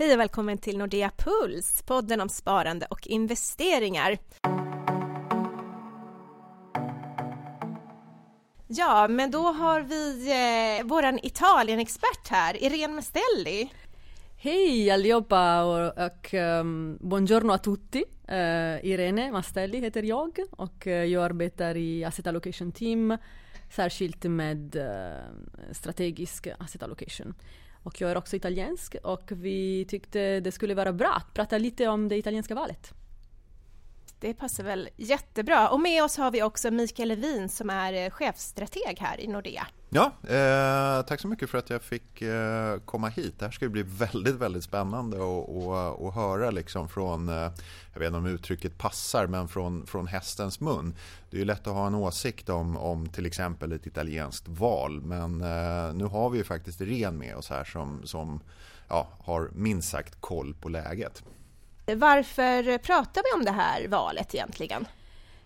Hej och välkommen till Nordea Puls, podden om sparande och investeringar. Ja, men då har vi eh, våran Italien-expert här, Irene Mestelli. Hej allihopa och, och um, buongiorno a tutti. Uh, Irene Mastelli heter jag och uh, jag arbetar i Asset Allocation Team särskilt med uh, strategisk asset allocation. Och jag är också italiensk och vi tyckte det skulle vara bra att prata lite om det italienska valet. Det passar väl jättebra. Och med oss har vi också Mikael Levin som är eh, chefstrateg här i Nordea. Ja, eh, tack så mycket för att jag fick eh, komma hit. Det här ska bli väldigt, väldigt spännande att höra liksom från, eh, jag vet inte om uttrycket passar, men från, från hästens mun. Det är ju lätt att ha en åsikt om, om till exempel ett italienskt val, men eh, nu har vi ju faktiskt Ren med oss här som, som ja, har minst sagt koll på läget. Varför pratar vi om det här valet egentligen?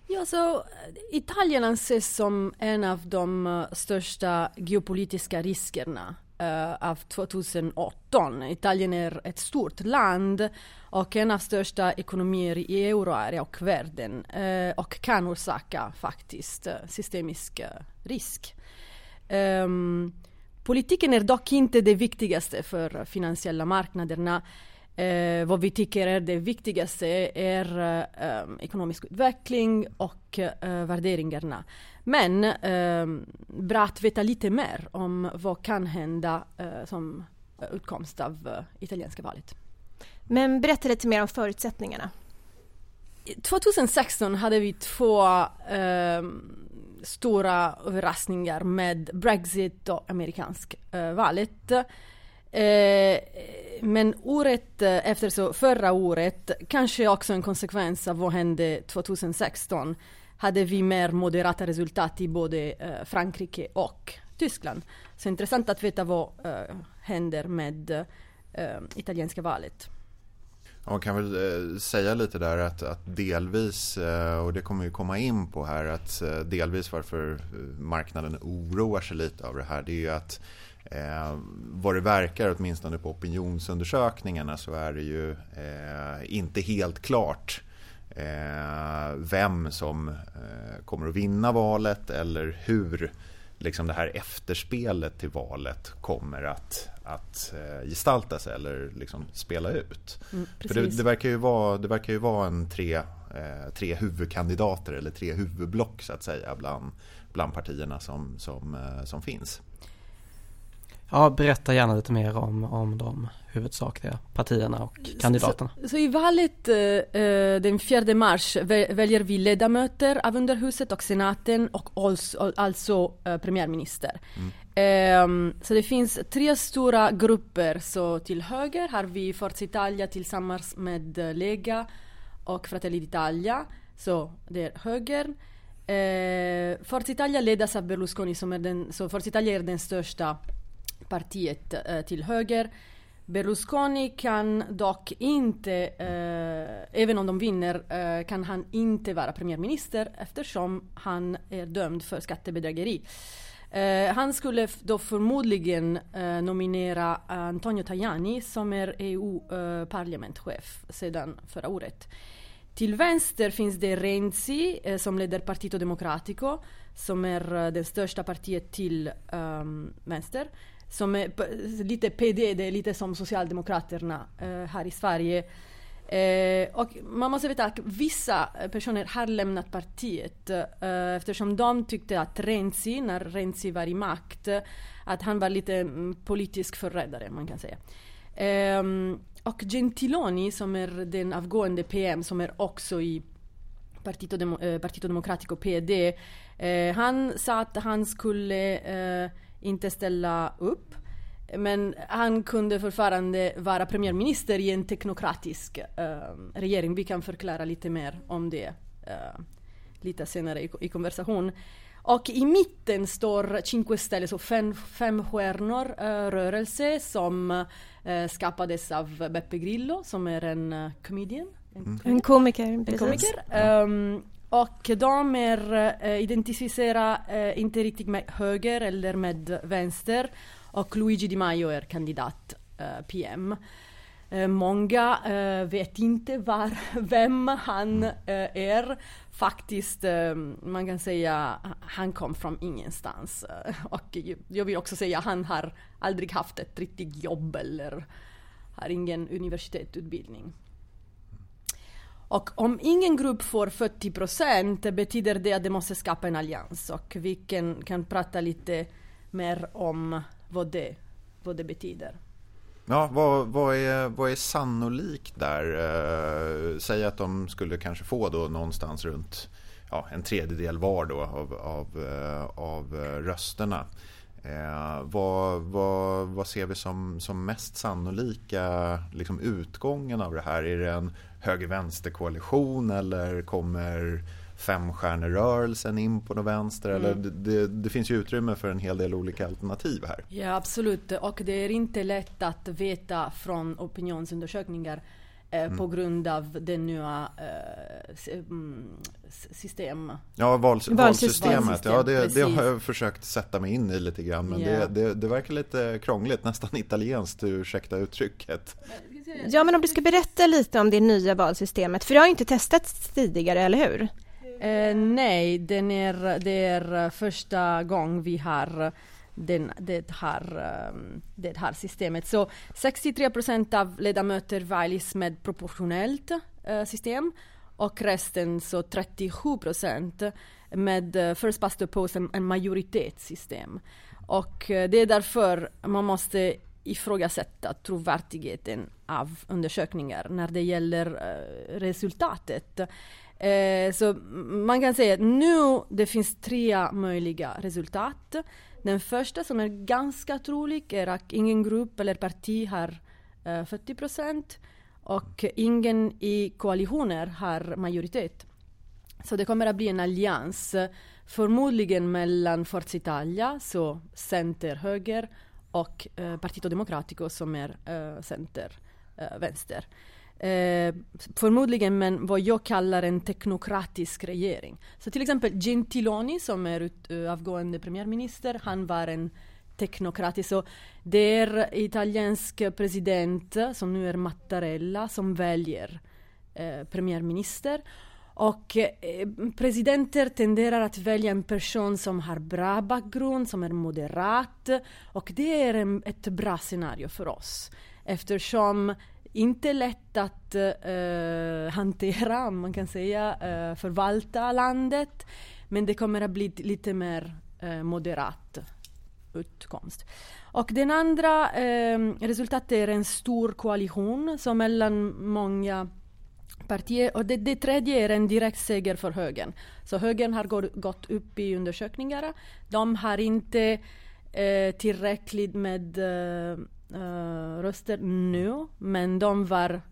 Ja, så Italien anses som en av de eh, största geopolitiska riskerna uh, av 2018. Italien är ett stort land och en av största ekonomier i euroarea och världen uh, och kan orsaka faktiskt systemisk risk. Um, politiken är dock inte det viktigaste för finansiella marknaderna Eh, vad vi tycker är det viktigaste är eh, ekonomisk utveckling och eh, värderingarna. Men eh, bra att veta lite mer om vad kan hända eh, som utkomst av eh, italienska valet. Men berätta lite mer om förutsättningarna. 2016 hade vi två stora överraskningar med Brexit och amerikansk valet. Eh, men året eh, efter, så förra året, kanske också en konsekvens av vad hände 2016, hade vi mer moderata resultat i både eh, Frankrike och Tyskland. Så intressant att veta vad eh, händer med eh, italienska valet. Man kan väl eh, säga lite där att, att, delvis, eh, och det kommer vi komma in på här, att delvis varför marknaden oroar sig lite av det här, det är ju att Eh, vad det verkar, åtminstone på opinionsundersökningarna, så är det ju eh, inte helt klart eh, vem som eh, kommer att vinna valet eller hur liksom det här efterspelet till valet kommer att, att eh, gestalta sig eller liksom spela ut. Mm, För det, det, verkar ju vara, det verkar ju vara en tre, eh, tre huvudkandidater eller tre huvudblock så att säga bland, bland partierna som, som, som finns. Ja, berätta gärna lite mer om, om de huvudsakliga partierna och kandidaterna. Så, så i valet eh, eh den 4 mars väljer vi ledamöter av underhuset och senaten och also, alltså eh, premiärminister. Mm. Eh, så det finns tre stora grupper. Så till höger har vi Forza Italia tillsammans med Lega och Fratelli d'Italia. Så det är höger. Eh, Forza Italia ledas av Berlusconi som är den, så Forza Italia är den största partiet eh, till höger. Berlusconi kan dock inte, eh, även om de vinner, eh, kan han inte vara premiärminister eftersom han är dömd för skattebedrägeri. Eh, han skulle då förmodligen eh, nominera Antonio Tajani som är EU-parlamentschef eh, sedan förra året. Till vänster finns det Renzi eh, som leder Partito Democratico som är eh, det största partiet till um, vänster som är lite PD, det är lite som Socialdemokraterna eh, här i Sverige. Eh, och man måste veta att vissa personer har lämnat partiet eh, eftersom de tyckte att Renzi, när Renzi var i makt, att han var lite mm, politisk förrädare, man kan säga. Eh, och Gentiloni, som är den avgående PM, som är också i Partito, Demo eh, Partito Democratico, PD, eh, han sa att han skulle eh, inte ställa upp. Men han kunde fortfarande vara premiärminister i en teknokratisk uh, regering. Vi kan förklara lite mer om det uh, lite senare i, i, konversation. Och i mitten står Cinque Stelle, så fem, fem stjärnor uh, rörelse som uh, skapades av Beppe Grillo som är en uh, comedian. En, mm. en komiker. En komiker. Um, och de är eh, uh, identifierar uh, eh, inte riktigt med höger eller med vänster. Och Luigi Di Maio är kandidat eh, uh, PM. Många vet inte var, vem han är. Faktiskt, man kan säga, han kom från ingenstans. Och jag vill också säga, han har aldrig haft ett riktigt jobb eller har ingen universitetsutbildning. Och om ingen grupp får 40 procent betyder det att de måste skapa en allians och vi kan, kan prata lite mer om vad det, vad det betyder. Ja, vad, vad, är, vad är sannolikt där? Eh, säg att de skulle kanske få då någonstans runt ja, en tredjedel var då av, av, eh, av eh, rösterna. Eh, vad, vad, vad ser vi som, som mest sannolika liksom, utgången av det här? Är det en höger-vänster-koalition eller kommer femstjärnerörelsen in på den vänster? Mm. Eller det, det, det, finns ju utrymme för en hel del olika alternativ här. Ja, absolut. Och det är inte lätt att veta från opinionsundersökningar mm. på grund av det nya eh, mm, system. Ja, val, valsystemet. Ja, det, det, har jag försökt sätta mig in i lite grann. Men yeah. det, det, det, verkar lite krångligt, nästan italienskt, ursäkta uttrycket. Ja, men om du ska berätta lite om det nya valsystemet, för det har inte testats tidigare, eller hur? Eh, nej, den är, det är första gången vi har den, det, här, ehm, det här systemet. Så 63 procent av ledamöter väljs med proportionellt eh, system och resten, så 37 procent, med eh, first past the post, en, majoritetssystem. Och eh, det är därför man måste ifrågasätta trovärdigheten av undersökningar när det gäller resultatet. så man kan säga att nu det finns tre möjliga resultat. Den första som är ganska trolig är att ingen grupp eller parti har eh, 40 procent och ingen i koalitioner har majoritet. Så det kommer att bli en allians, förmodligen mellan Forza Italia, så center-höger, och eh, Partito Democratico som är eh, center-vänster. Eh, Eh, förmodligen men vad jag kallar en teknokratisk regering. Så till exempel Gentiloni som är ut, uh, avgående premiärminister, han var en teknokratisk. Så det är italiensk president som nu är Mattarella som väljer eh, premiärminister. Och eh, presidenter tenderar att välja en person som har bra bakgrund, som är moderat. Och det är en, ett bra scenario för oss. Eftersom inte lätt att uh, hantera, man kan säga, uh, förvalta landet. Men det kommer att bli lite mer uh, moderat utkomst. Och den andra resultatet är en stor koalition som mellan många partier. Och det, det tredje är en direkt seger för högern. Så högern har gått, gått upp i undersökningarna. De har inte tillräckligt med uh, röster nu, men de var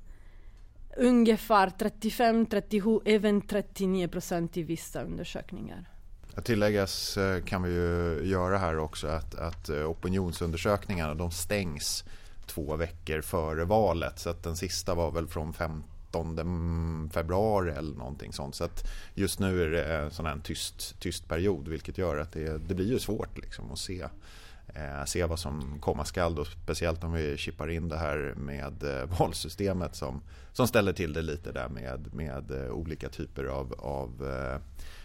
ungefär 35, 37, även 39 procent i vissa undersökningar. Att tilläggas eh, kan vi ju göra här också att, att eh, opinionsundersökningarna de stängs två veckor före valet. Så att den sista var väl från 15 februari eller någonting sånt. Så att just nu är det en sån här tyst, tyst period vilket gör att det, det blir ju svårt liksom att se eh, se vad som komma skall. Speciellt om vi chippar in det här med eh, valsystemet som, som ställer till det lite där med, med eh, olika typer av, av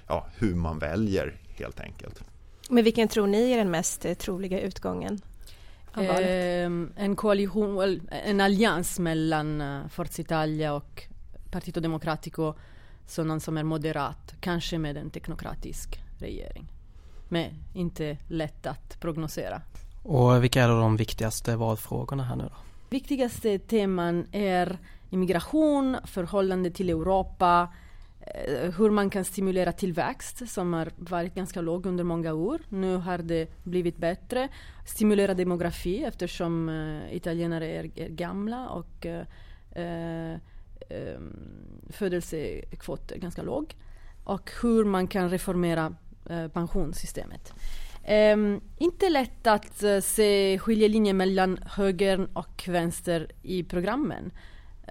ja, hur man väljer helt enkelt. Men vilken tror ni är den mest troliga utgången? Eh, en koalition, en allians mellan Forza Italia och Partito Democratico, så någon som är moderat, kanske med en teknokratisk regering men inte lätt att prognosera. Och vilka är då de viktigaste valfrågorna här nu då? Viktigaste teman är immigration, förhållande till Europa, eh, hur man kan stimulera tillväxt som har varit ganska låg under många år. Nu har det blivit bättre. Stimulera demografi eftersom uh, italienare är, är, gamla och uh, uh, födelsekvot är ganska låg. Och hur man kan reformera Eh, pensionssystemet. Um, inte lätt att uh, se skiljelinjen mellan höger och vänster i programmen.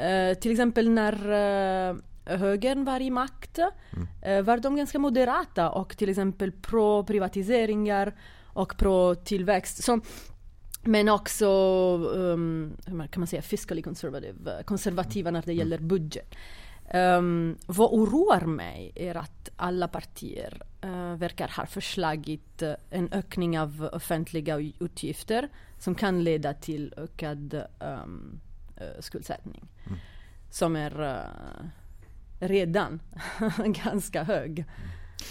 Uh, till exempel när uh, högern var i makt mm. var de ganska moderata och till exempel pro privatiseringar och pro tillväxt. Så men också, um, hur kan man säga, fiscally conservative, konservativa när det mm. gäller budget. Um, vad oroar mig är att alla partier verkar ha förslagit uh, en ökning av offentliga utgifter som kan leda till ökad um, uh, skuldsättning. Mm. Som är redan ganska hög.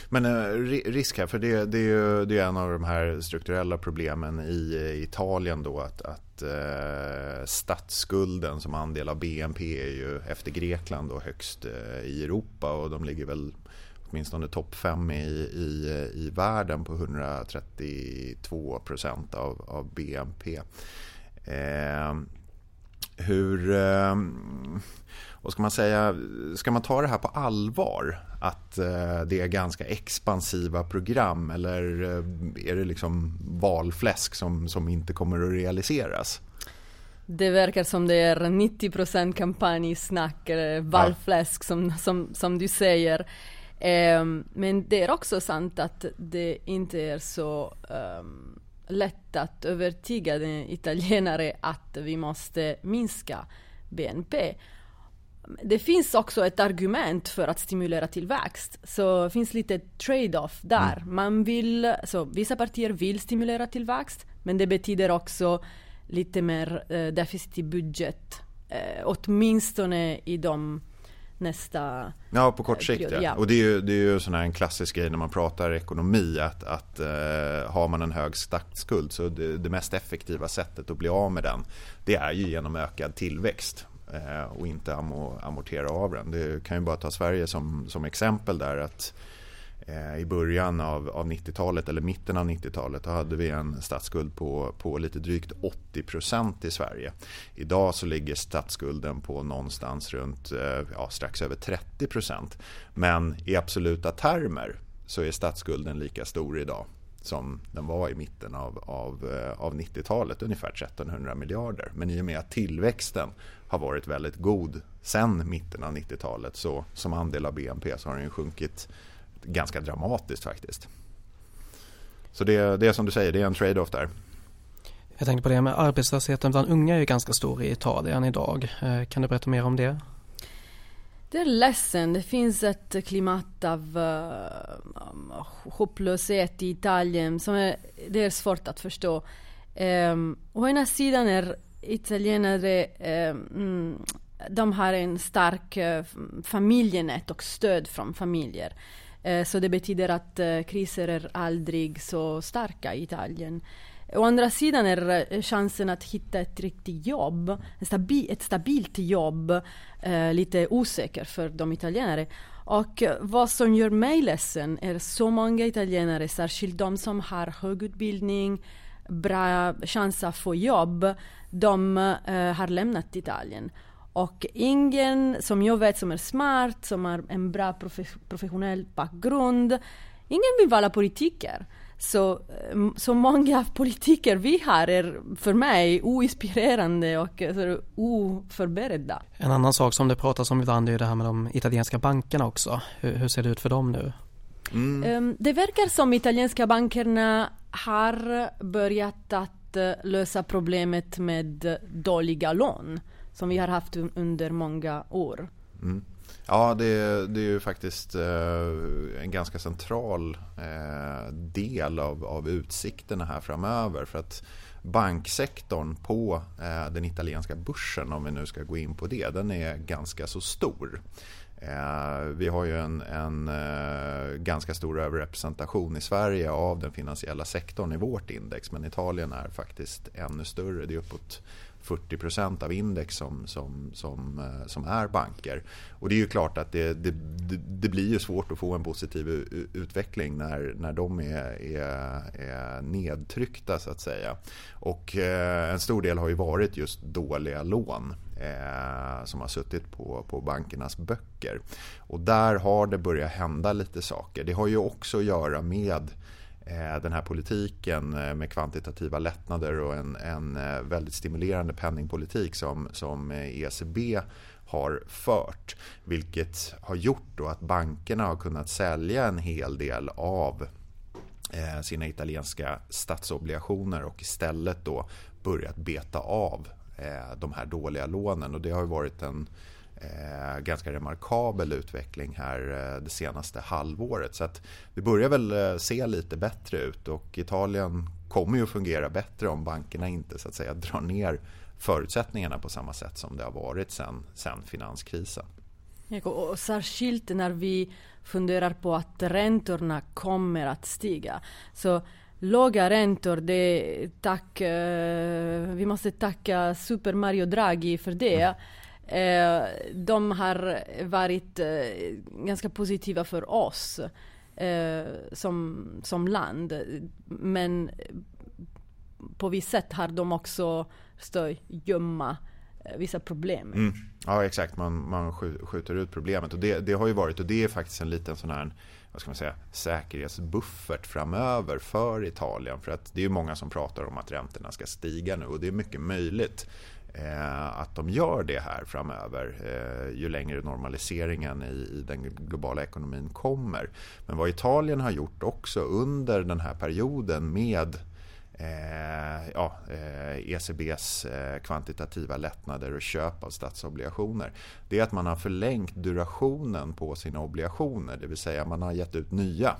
Men eh, risk här, för det, det, är ju det är en av de här strukturella problemen i Italien då att, att eh, statsskulden som andel av BNP är ju efter Grekland då högst eh, i Europa och de ligger väl åtminstone topp fem i, i, i världen på 132 procent av, av BNP. Eh, hur, eh, vad ska man säga, ska man ta det här på allvar? Att eh, det är ganska expansiva program eller eh, är det liksom valfläsk som, som inte kommer att realiseras? Det verkar som det är 90% kampanjsnack, valfläsk ja. som, som, som du säger. Um, men det är också sant att det inte är så um, lätt att övertyga den italienare att vi måste minska BNP. Det finns också ett argument för att stimulera tillväxt. Så det finns lite trade-off där. Mm. Man vill, så vissa partier vill stimulera tillväxt, men det betyder också lite mer eh, deficit i budget. Eh, åtminstone i de nästa Ja, på kort sikt ja. ja. Och det är ju, det är ju sån en klassisk grej när man pratar ekonomi att, att uh, har man en hög statsskuld så det, det, mest effektiva sättet att bli av med den det är ju genom ökad tillväxt uh, och inte amortera av den. Det kan ju bara ta Sverige som, som exempel där att Eh, Eh, i början av, av 90-talet eller mitten av 90-talet då hade vi en statsskuld på, på lite drygt 80 procent i Sverige. Idag så ligger statsskulden på någonstans runt eh, ja, strax över 30 procent. Men i absoluta termer så är statsskulden lika stor idag som den var i mitten av, av, eh, av 90-talet, ungefär 1300 miljarder. Men i och med att tillväxten har varit väldigt god sen mitten av 90-talet så som andel av BNP så har den sjunkit ganska dramatiskt faktiskt. Så det, det är som du säger, det är en trade-off där. Jag tänkte på det med arbetslösheten bland unga är ju ganska stor i Italien idag. Eh, kan du berätta mer om det? Det är ledsen. Det finns ett klimat av uh, hopplöshet i Italien som är, det är svårt att förstå. Um, å ena sidan är italienare um, de har en stark uh, familjenät och stöd från familjer. Eh, så det betyder att eh, kriser är aldrig så starka i Italien. Å andra sidan är eh, chansen att hitta ett riktigt jobb, ett stabilt jobb, eh, lite osäker för de italienare. Och eh, vad som gör mig ledsen är så många italienare, särskilt de som har hög utbildning, bra chans att få jobb, de har lämnat Italien. Och ingen som jag vet som är smart, som har en bra professionell bakgrund, ingen vill vara politiker. Så, eh, så många politiker vi har är för mig oinspirerande och så, oförberedda. En annan sak som det pratas om ibland är det här med de italienska bankerna också. Hur, hur ser det ut för dem nu? Mm. Ehm, det verkar som italienska bankerna har börjat att eh, lösa problemet med dåliga lån som vi har haft under många år. Mm. Ja, det, det, är ju faktiskt eh, en ganska central eh, del av, av utsikterna här framöver. För att banksektorn på eh, den italienska börsen, om vi nu ska gå in på det, den är ganska så stor. Vi har ju en, en ganska stor överrepresentation i Sverige av den finansiella sektorn i vårt index men Italien är faktiskt ännu större. Det är uppåt 40 procent av index som, som, som, eh, som är banker. Och det är ju klart att det, det, det blir ju svårt att få en positiv utveckling när, när de är, är, är nedtryckta så att säga. Och eh, en stor del har ju varit just dåliga lån eh, som har suttit på, på bankernas böcker. Och där har det börjat hända lite saker. Det har ju också att göra med Eh, Eh, den här politiken eh, med kvantitativa lättnader och en, en eh, väldigt stimulerande penningpolitik som, som ECB har fört. Vilket har gjort då att bankerna har kunnat sälja en hel del av sina italienska statsobligationer och istället då börjat beta av de här dåliga lånen och det har varit en eh, ganska remarkabel utveckling här eh, det senaste halvåret. Så att det börjar väl eh, se lite bättre ut och Italien kommer ju att fungera bättre om bankerna inte så att säga drar ner förutsättningarna på samma sätt som det har varit sen, sen finanskrisen. Och särskilt när vi funderar på att räntorna kommer att stiga. Så låga räntor, det tack, eh, vi måste tacka Super Mario Draghi för det. Eh, de har varit eh, ganska positiva för oss eh, som, som land. Men på visst sätt har de också stött gömma eh, vissa problem. Mm. Ja exakt, man, man skjuter ut problemet och det, det har ju varit och det är faktiskt en liten sån här vad ska man säga, säkerhetsbuffert framöver för Italien. För att det är många som pratar om att räntorna ska stiga nu och det är mycket möjligt Eh, att de gör det här framöver eh, ju längre normaliseringen i, den globala ekonomin kommer. Men vad Italien har gjort också under den här perioden med eh, ja, ECBs eh, ECBs eh, kvantitativa lättnader och köp av statsobligationer det är att man har förlängt durationen på sina obligationer, det vill säga man har gett ut nya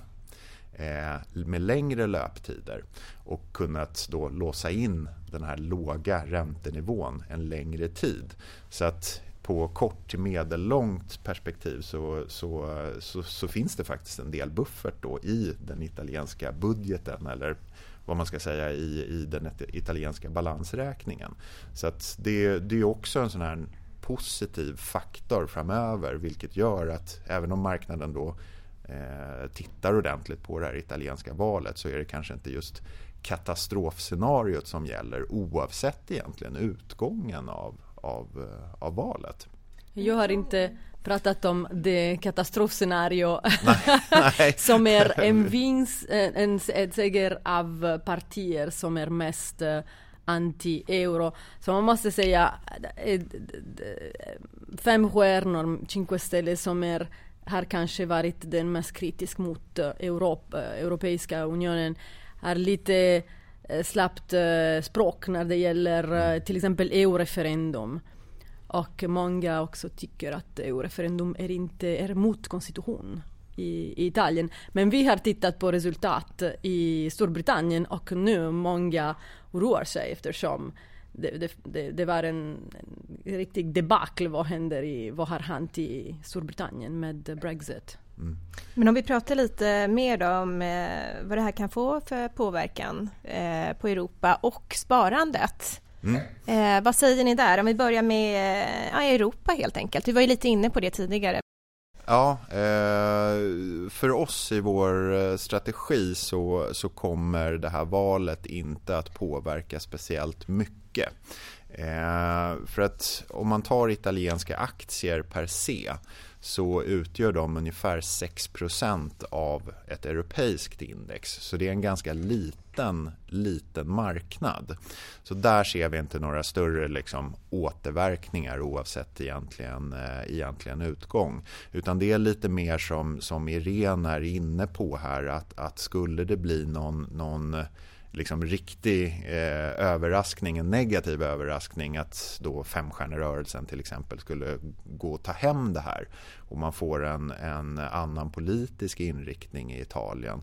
Eh, med längre löptider och kunnat då låsa in den här låga räntenivån en längre tid. Så att på kort till medellångt perspektiv så, så, så, så, finns det faktiskt en del buffert då i den italienska budgeten eller vad man ska säga i, i den italienska balansräkningen. Så att det, det är också en sån här positiv faktor framöver vilket gör att även om marknaden då eh, tittar ordentligt på det här italienska valet så är det kanske inte just katastrofscenariot som gäller oavsett egentligen utgången av, av, eh, av valet. Jag har inte pratat om det katastrofscenario som är en vinst, en, en seger av partier som är mest eh, anti-euro. Så man måste säga fem stjärnor, Cinque Stelle som är har kanske varit den mest kritisk mot uh, Europa, uh, Europeiska unionen, har lite uh, slappt språk när det gäller till exempel EU-referendum. Och många också tycker att EU-referendum är inte är mot konstitution i, i, Italien. Men vi har tittat på resultat i Storbritannien och nu många oroar sig eftersom det, det, det, var en, en riktig debacle vad händer i, vad har hänt i Storbritannien med Brexit. Mm. Men om vi pratar lite mer då om eh, vad det här kan få för påverkan eh, på Europa och sparandet. Mm. Eh, vad säger ni där? Om vi börjar med ja, Europa helt enkelt. Vi var ju lite inne på det tidigare. Ja, eh, för oss i vår eh, strategi så, så kommer det här valet inte att påverka speciellt mycket. Eh, för att om man tar italienska aktier per se så utgör de ungefär 6% av ett europeiskt index. Så det är en ganska liten, liten marknad. Så där ser vi inte några större liksom, återverkningar oavsett egentligen, eh, egentligen utgång. Utan det är lite mer som, som Irene är inne på här att, att skulle det bli någon, någon liksom riktig eh, överraskning, en negativ överraskning att då femstjärnerörelsen till exempel skulle gå och ta hem det här. Och man får en, en annan politisk inriktning i Italien.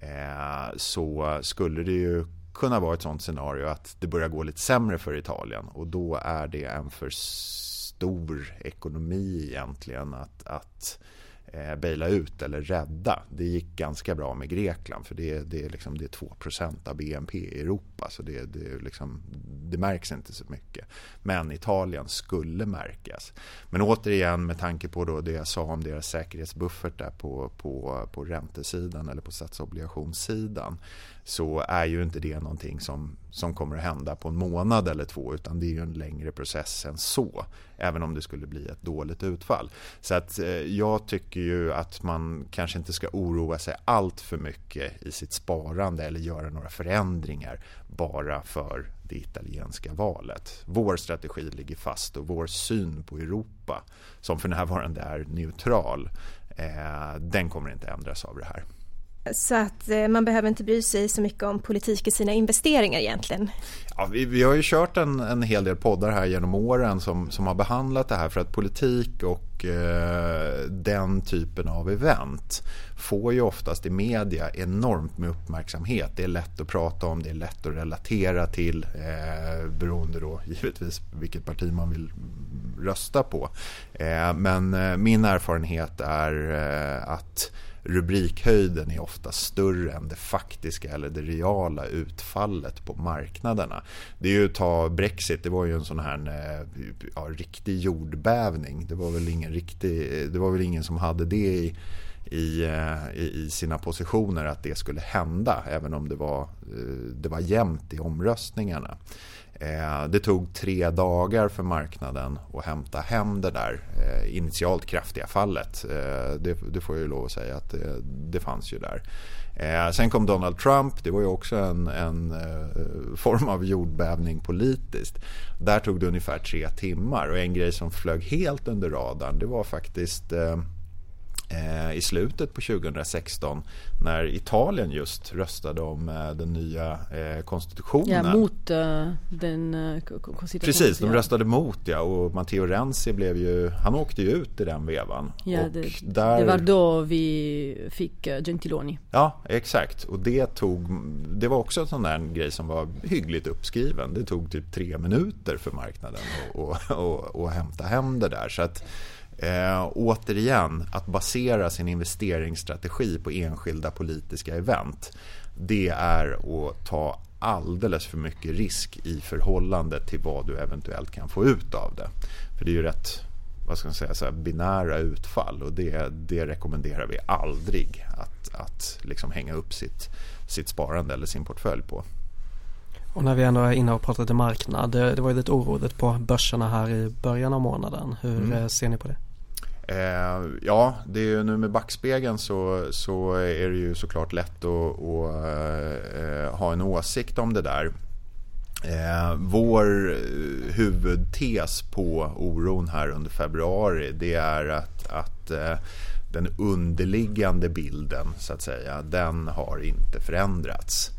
Eh, så skulle det ju kunna vara ett sånt scenario att det börjar gå lite sämre för Italien. Och då är det en för stor ekonomi egentligen att, att eh, baila ut eller rädda. Det gick ganska bra med Grekland för det, det, är, liksom, det är 2% av BNP i Europa så det, det, liksom, det märks inte så mycket. Men Italien skulle märkas. Men återigen med tanke på då det jag sa om deras säkerhetsbuffert där på, på, på räntesidan eller på statsobligationssidan så är ju inte det någonting som, som kommer att hända på en månad eller två utan det är ju en längre process än så. Även om det skulle bli ett dåligt utfall. Så att eh, jag tycker ju att man kanske inte ska oroa sig allt för mycket i sitt sparande eller göra några förändringar bara för det italienska valet. Vår strategi ligger fast och vår syn på Europa som för närvarande är neutral eh, den kommer inte ändras av det här. Så att eh, man behöver inte bry sig så mycket om politik i sina investeringar egentligen. Ja, vi, vi har ju kört en, en hel del poddar här genom åren som, som har behandlat det här för att politik och eh, den typen av event får ju oftast i media enormt med uppmärksamhet. Det är lätt att prata om, det är lätt att relatera till eh, beroende då givetvis vilket parti man vill rösta på. Eh, men eh, min erfarenhet är eh, att rubrikhöjden är ofta större än det faktiska eller det reala utfallet på marknaderna. Det är ju ta Brexit, det var ju en sån här eh, ja, riktig jordbävning. Det var väl ingen, riktig, det var väl ingen som hade det i Eh, i, i, sina positioner att det skulle hända även om det var, eh, det var jämnt i omröstningarna. Eh, det tog tre dagar för marknaden att hämta hem det där initialt kraftiga fallet. Det, det får jag ju lov att säga att det, det fanns ju där. Sen kom Donald Trump, det var ju också en, en form av jordbävning politiskt. Där tog det ungefär tre timmar och en grej som flög helt under radarn det var faktiskt Eh, i slutet på 2016 när Italien just röstade om eh, den nya eh, konstitutionen. Ja, mot den konstitutionen. Precis, de röstade mot ja och Matteo Renzi blev ju, han åkte ju ut i den vevan. Ja, det, där... det, var då vi fick Gentiloni. Ja, exakt. Och det tog, det var också en sån där grej som var hyggligt uppskriven. Det tog typ tre minuter för marknaden att hämta hem det där. Så att Eh, återigen, att basera sin investeringsstrategi på enskilda politiska event det är att ta alldeles för mycket risk i förhållande till vad du eventuellt kan få ut av det. För det är ju rätt vad ska man säga, så här, binära utfall och det, det rekommenderar vi aldrig att, att liksom hänga upp sitt, sitt sparande eller sin portfölj på. Och när vi ändå är inne och pratar lite marknad, det, det var ju lite oroligt på börserna här i början av månaden. Hur mm. Eh, ser ni på det? Eh, ja, det är ju nu med backspegeln så, så är det ju såklart lätt att, att eh, ha en åsikt om det där. Eh, vår huvudtes på oron här under februari det är att, att eh, den underliggande bilden så att säga, den har inte förändrats.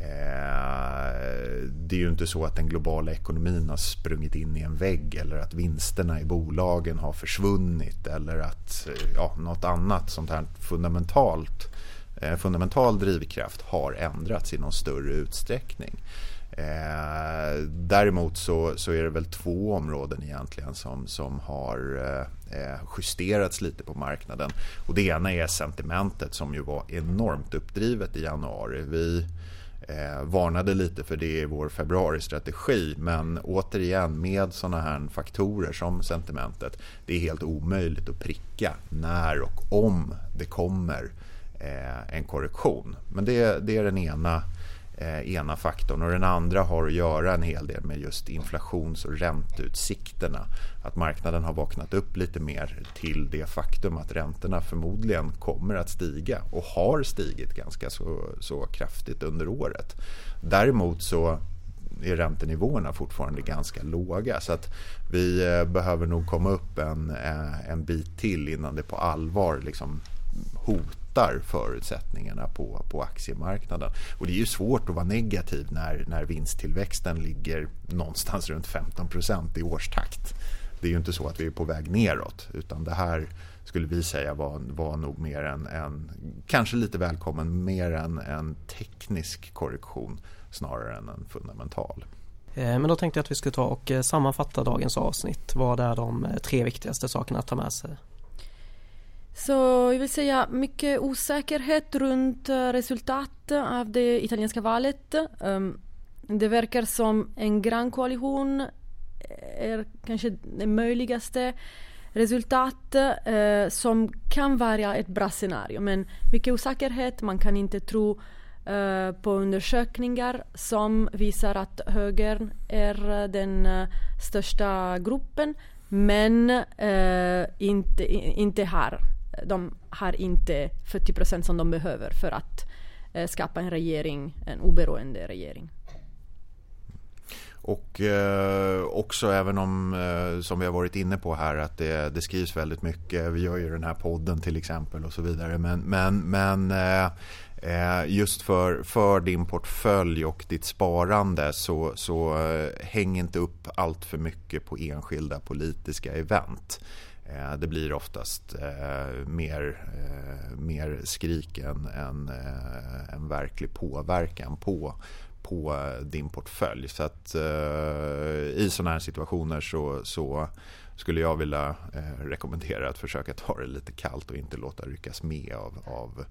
Eh, det är ju inte så att den globala ekonomin har sprungit in i en vägg eller att vinsterna i bolagen har försvunnit eller att eh, ja, något annat sånt här fundamentalt, eh, fundamental drivkraft har ändrats i någon större utsträckning. Däremot så, så är det väl två områden egentligen som, som har justerats lite på marknaden. Och det ena är sentimentet som ju var enormt uppdrivet i januari. Vi eh, varnade lite för det i vår februaristrategi. Men återigen med sådana här faktorer som sentimentet. Det är helt omöjligt att pricka när och om det kommer eh, en korrektion. Men det, det är den ena eh, ena faktorn. Och den andra har att göra en hel del med just inflations och ränteutsikterna. Att marknaden har vaknat upp lite mer till det faktum att räntorna förmodligen kommer att stiga och har stigit ganska så, så kraftigt under året. Däremot så är räntenivåerna fortfarande ganska låga. Så att vi eh, behöver nog komma upp en, eh, en bit till innan det på allvar liksom hotar förutsättningarna på, på aktiemarknaden. Och det är ju svårt att vara negativ när, när vinsttillväxten ligger någonstans runt 15% i årstakt. Det är ju inte så att vi är på väg neråt utan det här skulle vi säga var, var nog mer en, en kanske lite välkommen, mer en, en teknisk korrektion snarare än en fundamental. Eh, men då tänkte jag att vi skulle ta och eh, sammanfatta dagens avsnitt. Vad är de eh, tre viktigaste sakerna att ta med sig? Så jag vill säga mycket osäkerhet runt eh, resultat resultatet av det italienska valet. Ehm, det verkar som en grannkoalition eh, är kanske det möjligaste resultatet eh, som kan vara ett bra scenario. Men mycket osäkerhet, man kan inte tro på undersökningar som visar att högern är den största gruppen men inte, inte här de har inte 40 procent som de behöver för att eh, skapa en regering, en oberoende regering. Och eh, också även om, eh, som vi har varit inne på här, att det, det, skrivs väldigt mycket. Vi gör ju den här podden till exempel och så vidare. Men, men, men eh, eh just för, för din portfölj och ditt sparande så, så eh, häng inte upp allt för mycket på enskilda politiska event. Eh, det blir oftast eh, mer, eh, mer skrik än, än, eh, en verklig påverkan på, på din portfölj. Så att eh, i sådana här situationer så, så skulle jag vilja eh, rekommendera att försöka ta det lite kallt och inte låta ryckas med av, av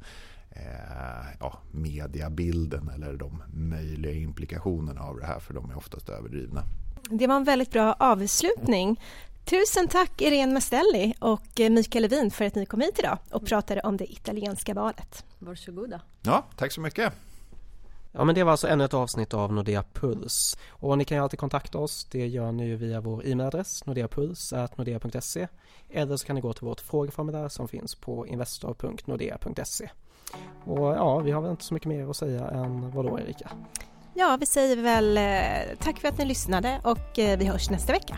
eh, ja, mediabilden eller de möjliga implikationerna av det här för de är oftast överdrivna. Det var en väldigt bra avslutning. Tusen tack Irene Mastelli och Mikael Levin för att ni kom hit idag och pratade om det italienska valet. Varsågoda. Ja, tack så mycket. Ja men det var alltså ännu ett avsnitt av Nordea Puls och ni kan ju alltid kontakta oss. Det gör ni via vår e-mailadress nordeapuls.nordea.se eller så kan ni gå till vårt frågeformulär som finns på investor.nordea.se. Och ja, vi har väl inte så mycket mer att säga än vad då Erika? Ja, vi säger väl eh, tack för att ni lyssnade och eh, vi hörs nästa vecka.